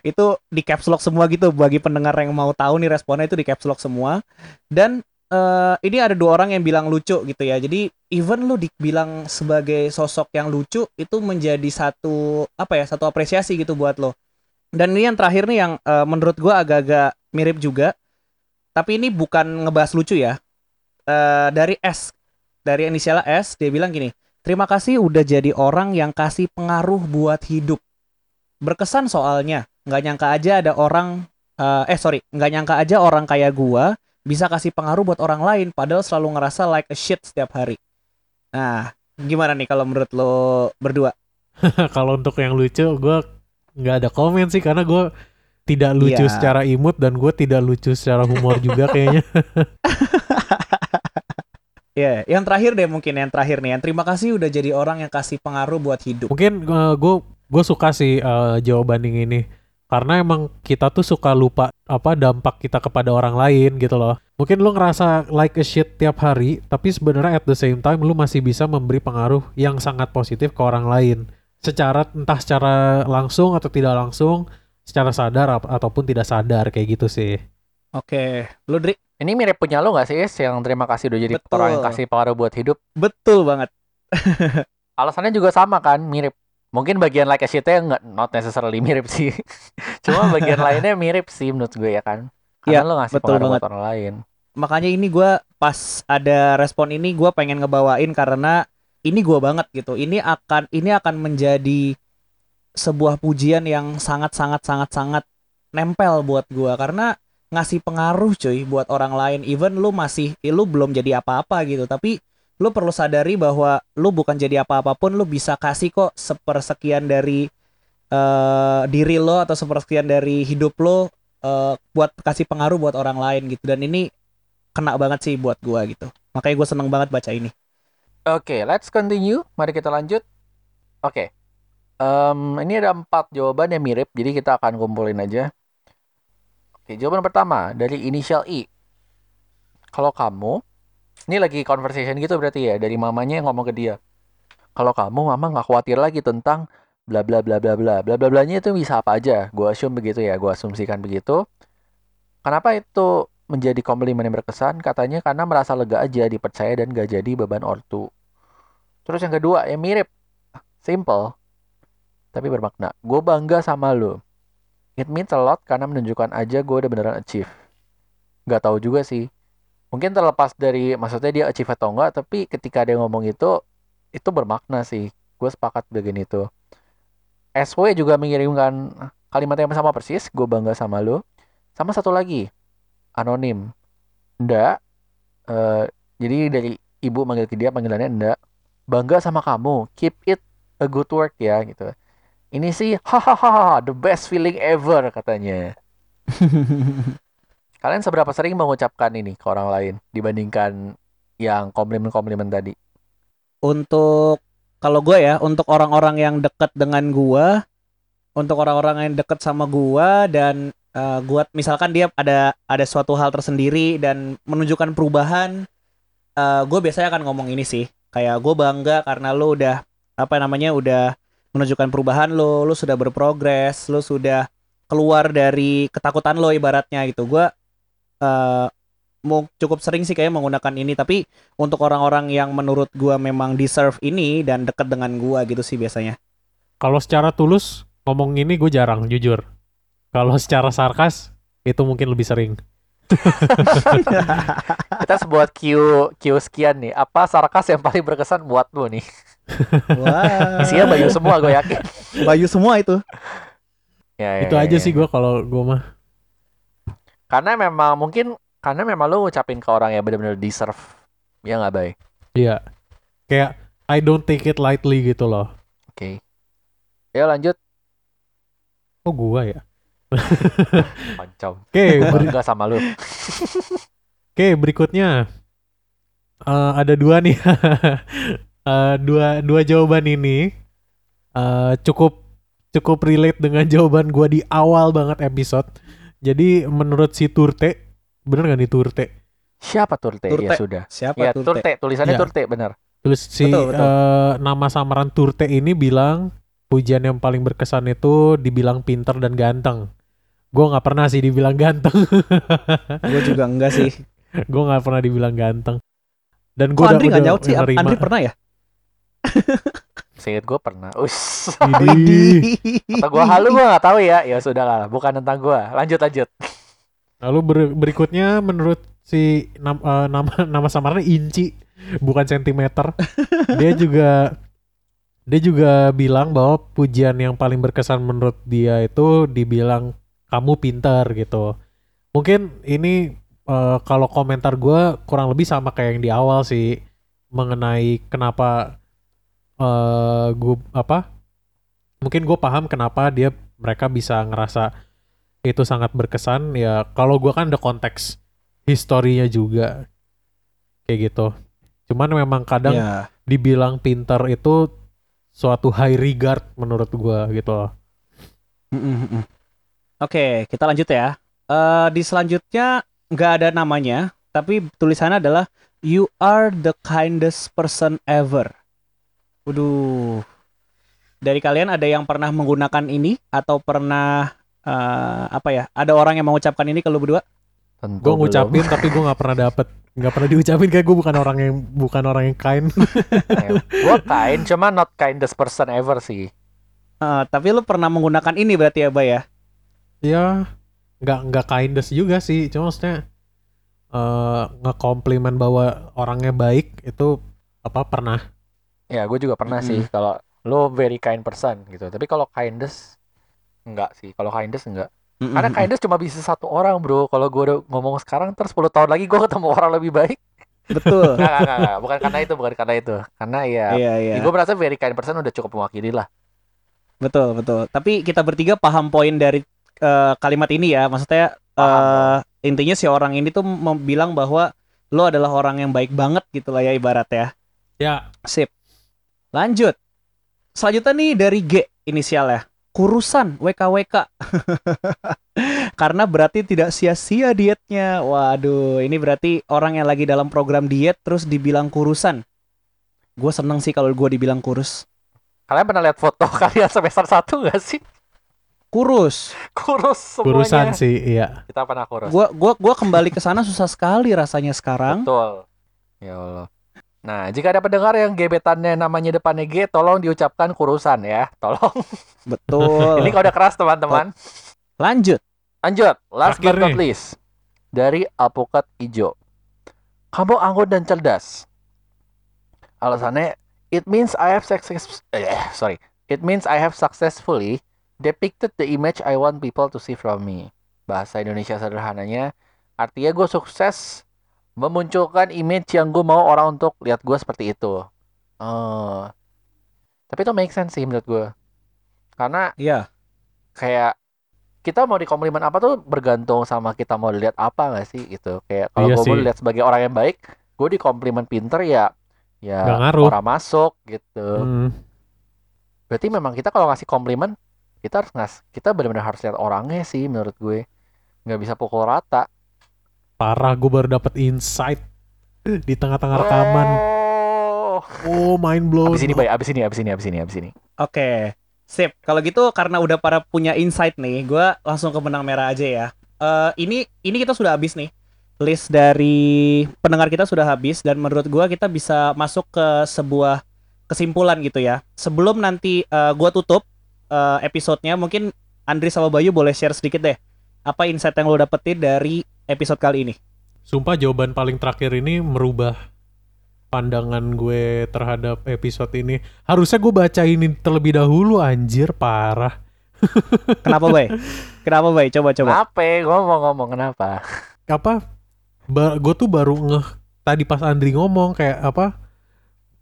itu di caps lock semua gitu bagi pendengar yang mau tahu nih responnya itu di caps lock semua. Dan eh, ini ada dua orang yang bilang lucu gitu ya. Jadi even lu dibilang sebagai sosok yang lucu itu menjadi satu apa ya, satu apresiasi gitu buat lo. Dan ini yang terakhir nih yang eh, menurut gua agak-agak mirip juga. Tapi ini bukan ngebahas lucu ya. Eh, dari S dari inisialnya S dia bilang gini Terima kasih udah jadi orang yang kasih pengaruh buat hidup. Berkesan soalnya, nggak nyangka aja ada orang, eh, eh sorry, nggak nyangka aja orang kayak gua bisa kasih pengaruh buat orang lain, padahal selalu ngerasa like a shit setiap hari. Nah, gimana nih kalau menurut lo berdua? Kalau untuk yang lucu gue nggak ada komen sih karena gue tidak lucu Iya. secara imut dan gue tidak lucu secara humor juga kayaknya. Ya, yang terakhir deh mungkin yang terakhir nih. Yang terima kasih udah jadi orang yang kasih pengaruh buat hidup. Mungkin gue gue suka sih eh, jawaban yang ini karena emang kita tuh suka lupa apa dampak kita kepada orang lain gitu loh. Mungkin lu ngerasa like a shit tiap hari, tapi sebenarnya at the same time lu masih bisa memberi pengaruh yang sangat positif ke orang lain. Secara entah secara langsung atau tidak langsung, secara sadar ataupun tidak sadar kayak gitu sih. Oke, lu Dri? Ini mirip punya lo gak sih, Is? Yang terima kasih udah jadi Betul. orang yang kasih pengaruh buat hidup. Betul banget. Alasannya juga sama kan, mirip. Mungkin bagian like a shit-nya nggak not necessarily mirip sih. Cuma bagian lainnya mirip sih menurut gue ya kan. Karena Iya, lo ngasih betul pengaruh banget. buat orang lain. makanya ini gua pas ada respon ini gua pengen ngebawain karena ini gua banget gitu ini akan ini akan menjadi sebuah pujian yang sangat sangat sangat sangat nempel buat gua karena ngasih pengaruh cuy buat orang lain even lu masih eh, lu belum jadi apa-apa gitu tapi lu perlu sadari bahwa lu bukan jadi apa-apa pun lu bisa kasih kok sepersekian dari eh, diri lo atau sepersekian dari hidup lo eh, buat kasih pengaruh buat orang lain gitu dan ini kena banget sih buat gua gitu. Makanya gue seneng banget baca ini. Oke, let's continue. Mari kita lanjut. Oke. Em, ini ada empat jawaban yang mirip, jadi kita akan kumpulin aja. Oke, jawaban pertama dari inisial I. Kalau kamu, ini lagi conversation gitu berarti ya, dari mamanya yang ngomong ke dia. Kalau kamu, mama nggak khawatir lagi tentang bla bla bla bla bla bla bla blanya itu bisa apa aja. Gue assume begitu ya, gue asumsikan begitu. Kenapa itu menjadi komplimen yang berkesan? Katanya karena merasa lega aja, dipercaya dan gak jadi beban ortu. Terus yang kedua, yang mirip. Simple. Tapi bermakna. Gue bangga sama lo. It means a lot karena menunjukkan aja gue udah beneran achieve. Gak tahu juga sih. Mungkin terlepas dari, maksudnya dia achieve atau enggak, tapi ketika dia ngomong itu, itu bermakna sih. Gue sepakat bagian itu. SW juga mengirimkan kalimat yang sama persis. Gue bangga sama lo. Sama satu lagi, anonim. Ndak. eh, jadi dari ibu manggil ke dia panggilannya ndak. Bangga sama kamu. Keep it a good work ya gitu. Ini sih hahaha the best feeling ever katanya. Kalian seberapa sering mengucapkan ini ke orang lain dibandingkan yang komplimen-komplimen tadi? Untuk kalau gue ya, untuk orang-orang yang dekat dengan gua, untuk orang-orang yang dekat sama gua dan eh, gua misalkan dia ada ada suatu hal tersendiri dan menunjukkan perubahan, eh gue biasanya akan ngomong ini sih. Kayak gue bangga karena lo udah apa namanya udah menunjukkan perubahan lo, lo sudah berprogres, lo sudah keluar dari ketakutan lo ibaratnya gitu. Gua eh mau cukup sering sih kayak menggunakan ini tapi untuk orang-orang yang menurut gua memang deserve ini dan deket dengan gua gitu sih biasanya. Kalau secara tulus ngomong ini gue jarang jujur. Kalau secara sarkas itu mungkin lebih sering. Kita harus buat Q Q sekian nih. Apa sarkas yang paling berkesan buatmu nih? Wah. Isinya Bayu semua gue yakin. Bayu semua itu. Ya, ya, itu ya, aja ya. sih gue kalau gue mah. Karena memang mungkin karena memang lu ngucapin ke orang yang benar-benar deserve. Ya nggak baik. Iya. Kayak I don't take it lightly gitu loh. Oke. Ya lanjut. Oh gua ya. Pancam. Oke, beri- Bangga sama lu. oke berikutnya Eh, ada dua nih. Eh, dua dua jawaban ini eh, cukup cukup relate dengan jawaban gua di awal banget episode. Jadi menurut si Turte, bener gak nih Turte? Siapa Turte? Turte. Ya sudah. Siapa Ya tuh? Turte, tulisannya Ya. Turte benar. Terus si Betul, betul. eh, nama samaran Turte ini bilang pujian yang paling berkesan itu dibilang pinter dan ganteng. Gue nggak pernah sih dibilang ganteng. Gue juga enggak sih. gue nggak pernah dibilang ganteng. Dan gue Kok Andri nggak nyaut sih? Andri pernah ya? Seinget gue pernah. Us. Atau gue halu gue nggak tahu ya. Ya sudah lah, bukan tentang gue. Lanjut lanjut. Lalu ber- berikutnya menurut si nam- eh, nama nama samarannya Inci bukan sentimeter. dia juga dia juga bilang bahwa pujian yang paling berkesan menurut dia itu dibilang kamu pintar gitu. Mungkin ini eh, kalau komentar gue kurang lebih sama kayak yang di awal sih mengenai kenapa eh gue apa? Mungkin gue paham kenapa dia mereka bisa ngerasa itu sangat berkesan ya kalau gua kan ada konteks historinya juga kayak gitu cuman memang kadang Ya. dibilang pinter itu suatu high regard menurut gua gitu loh Mm, mm. Oke, kita lanjut ya. Eh di selanjutnya nggak ada namanya, tapi tulisannya adalah You are the kindest person ever. Waduh. Dari kalian ada yang pernah menggunakan ini atau pernah eh, apa ya? Ada orang yang mengucapkan ini ke lu berdua? Tentu gua belum. ngucapin tapi gua nggak pernah dapet nggak pernah diucapin kayak gua bukan orang yang bukan orang yang kind gue kind, cuma not kindest person ever sih. Eh, tapi lu pernah menggunakan ini berarti ya, Bay ya? ya nggak nggak kindness juga sih cuma maksudnya eh ngekomplimen bahwa orangnya baik itu apa pernah Ya, gue juga pernah Mm-mm. sih kalau lo very kind person gitu. Tapi kalau kindest enggak sih. Kalau kindest enggak. Mm, Karena mm, mm. kindest cuma bisa satu orang, Bro. Kalau gue udah ngomong sekarang terus 10 tahun lagi gue ketemu orang lebih baik. Betul. Enggak, enggak, enggak, Bukan karena itu, bukan karena itu. Karena ya, Iya, iya. gue merasa very kind person udah cukup mewakili lah. Betul, betul. Tapi kita bertiga paham poin dari eh, kalimat ini ya. Maksudnya eh, Paham. intinya si orang ini tuh bilang bahwa lo adalah orang yang baik banget gitu lah ya ibarat ya. ya Sip. Lanjut. Selanjutnya nih dari G inisialnya. Kurusan WKWK. Karena berarti tidak sia-sia dietnya. Waduh, ini berarti orang yang lagi dalam program diet terus dibilang kurusan. Gue seneng sih kalau gue dibilang kurus. Kalian pernah lihat foto kalian semester 1 gak sih? Kurus. Kurus semuanya. urusan sih iya Kita pernah kurus. Gua gua gua kembali ke sana susah sekali rasanya sekarang. Betul. Ya Allah. Nah, jika ada pendengar yang gebetannya namanya depannya G, tolong diucapkan kurusan ya. Tolong. Betul. Ini kode keras teman-teman. Lanjut. Lanjut, last Terakhir but not least. Dari Alpukat Ijo. Kamu anggun dan cerdas. Alasannya, it means I have success eh, sorry. It means I have successfully depicted the image I want people to see from me. Bahasa Indonesia sederhananya, artinya gue sukses memunculkan image yang gue mau orang untuk lihat gue seperti itu. Oh. Tapi itu make sense sih menurut gue. Karena Iya. kayak kita mau dikomplimen apa tuh bergantung sama kita mau dilihat apa nggak sih gitu kayak kalau Iya gue mau sih. dilihat sebagai orang yang baik gue dikomplimen pinter ya ya orang masuk gitu Hmm, berarti memang kita kalau ngasih komplimen kita harus ngas kita benar-benar harus lihat orangnya sih menurut gue nggak bisa pukul rata parah gue baru dapet insight di tengah-tengah rekaman oh oh mind blown abis ini baik abis ini abis ini abis ini abis ini Oke. Sip. Kalau gitu karena udah pada punya insight nih, gua langsung ke benang merah aja ya. Eh ini ini kita sudah habis nih. List dari pendengar kita sudah habis dan menurut gua kita bisa masuk ke sebuah kesimpulan gitu ya. Sebelum nanti eh, gua tutup eh, episodenya, mungkin Andri sama Bayu boleh share sedikit deh. Apa insight yang lo dapetin dari episode kali ini? Sumpah jawaban paling terakhir ini merubah pandangan gue terhadap episode ini. Harusnya gue baca ini terlebih dahulu anjir parah. Kenapa, Bay? Kenapa, Bay? Coba coba. Kenapa? Ngomong-ngomong kenapa? Apa ba gue tuh baru ngeh tadi pas Andri ngomong kayak apa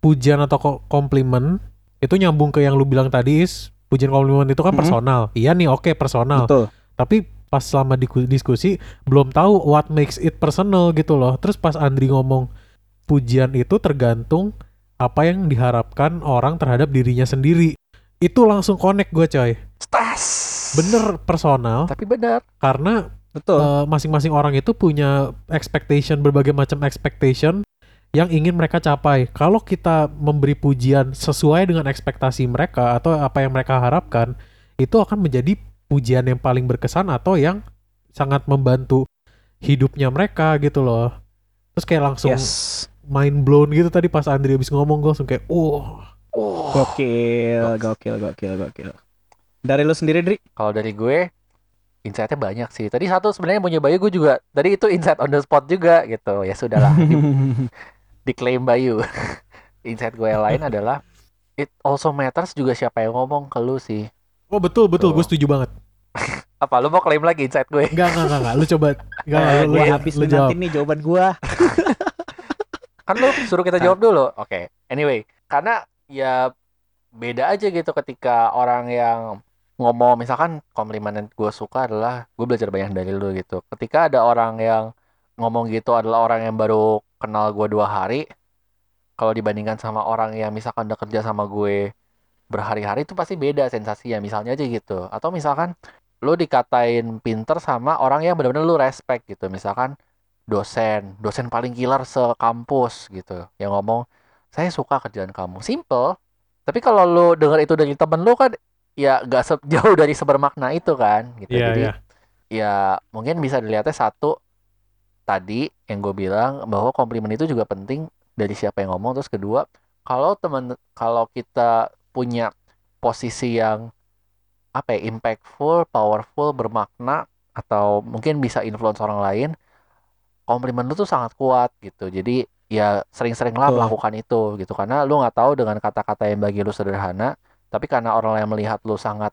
pujian atau ko- komplimen itu nyambung ke yang lu bilang tadi is pujian komplimen itu kan Mhm. personal. Iya nih oke personal. Betul. Tapi pas selama diskusi belum tahu what makes it personal gitu loh. Terus pas Andri ngomong pujian itu tergantung apa yang diharapkan orang terhadap dirinya sendiri. Itu langsung connect gue coy. Stas. Bener personal Tapi benar. karena Betul. eh, masing-masing orang itu punya expectation berbagai macam expectation yang ingin mereka capai. Kalau kita memberi pujian sesuai dengan ekspektasi mereka atau apa yang mereka harapkan, itu akan menjadi pujian yang paling berkesan atau yang sangat membantu hidupnya mereka gitu loh. Terus kayak langsung yes. mind blown gitu tadi pas Andri habis ngomong gue langsung kayak, "Oh, Oh. Gokil, gokil, gokil, gokil. Dari lu sendiri, Dri? Kalau dari gue insight-nya banyak sih. Tadi satu sebenarnya punya Bayu gue juga. Tadi itu insight on the spot juga gitu. Ya sudahlah. di- diklaim Bayu. insight gue yang lain adalah it also matters juga siapa yang ngomong ke lu sih. Oh betul betul, gue setuju banget." Apa lu mau klaim lagi insight gue? Enggak, enggak, enggak, enggak. Lu coba enggak, Eh, lu, lu, habis lu jawab. nanti nih jawaban gua. Kan lu suruh kita jawab dulu. Oke. Anyway, karena ya beda aja gitu ketika orang yang ngomong misalkan komplimen yang gue suka adalah gue belajar banyak dari lu gitu. Ketika ada orang yang ngomong gitu adalah orang yang baru kenal gue dua hari, kalau dibandingkan sama orang yang misalkan udah kerja sama gue berhari-hari itu pasti beda sensasinya. Misalnya aja gitu. Atau misalkan lu dikatain pinter sama orang yang benar-benar lu respect gitu. Misalkan dosen, dosen paling killer sekampus gitu, yang ngomong saya suka kerjaan kamu, simple. Tapi kalau lu dengar itu dari temen lu kan, ya gak se- jauh dari sebermakna itu kan, gitu. Iya, Jadi iya. ya mungkin bisa dilihatnya satu tadi yang gue bilang bahwa komplimen itu juga penting dari siapa yang ngomong. Terus kedua, kalau temen kalau kita punya posisi yang apa ya impactful, powerful, bermakna atau mungkin bisa influence orang lain, komplimen lu tuh sangat kuat gitu. Jadi ya sering-seringlah melakukan itu gitu karena lu nggak tahu dengan kata-kata yang bagi lu sederhana, tapi karena orang lain melihat lu sangat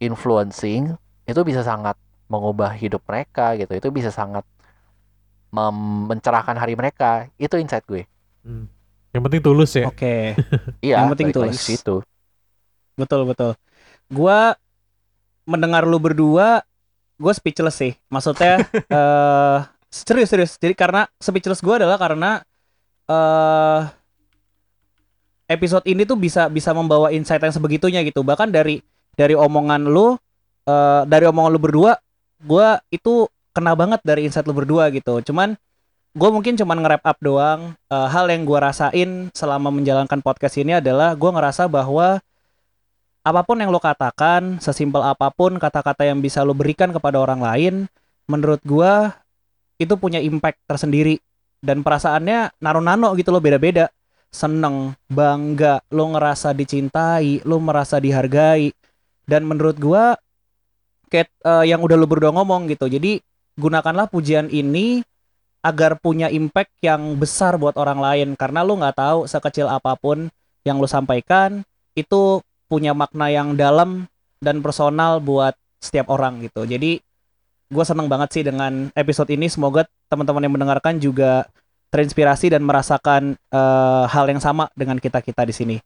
influencing, itu bisa sangat mengubah hidup mereka gitu. Itu bisa sangat mencerahkan hari mereka. Itu insight gue. Hmm. Yang penting tulus ya. Oke. Iya, Yang penting tulus. ke situ. Betul betul. Gua mendengar lu berdua, gue speechless sih. Maksudnya eh serius serius. Jadi karena speechless gue adalah karena eh episode ini tuh bisa bisa membawa insight yang sebegitunya gitu. Bahkan dari dari omongan lu, eh dari omongan lu berdua, gue itu kena banget dari insight lu berdua gitu. Cuman gue mungkin cuman nge-wrap up doang. Eh, hal yang gue rasain selama menjalankan podcast ini adalah gue ngerasa bahwa apa pun yang lo katakan, sesimpel apa pun kata-kata yang bisa lo berikan kepada orang lain, menurut gua itu punya impact tersendiri dan perasaannya nano-nano gitu lo beda-beda. Seneng, bangga, lo ngerasa dicintai, lo merasa dihargai. Dan menurut gua kayak eh, yang udah lo berdua ngomong gitu. Jadi gunakanlah pujian ini agar punya impact yang besar buat orang lain karena lo nggak tahu sekecil apa pun yang lo sampaikan itu punya makna yang dalam dan personal buat setiap orang gitu. Jadi gue seneng banget sih dengan episode ini. Semoga teman-teman yang mendengarkan juga terinspirasi dan merasakan eh, hal yang sama dengan kita kita di sini.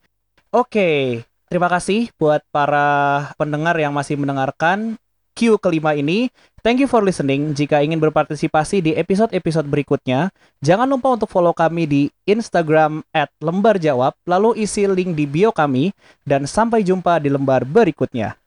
Oke, terima kasih buat para pendengar yang masih mendengarkan Q kelima ini. Thank you for listening. Jika ingin berpartisipasi di episode-episode berikutnya, jangan lupa untuk follow kami di Instagram @lembarjawab, lalu isi link di bio kami dan sampai jumpa di lembar berikutnya.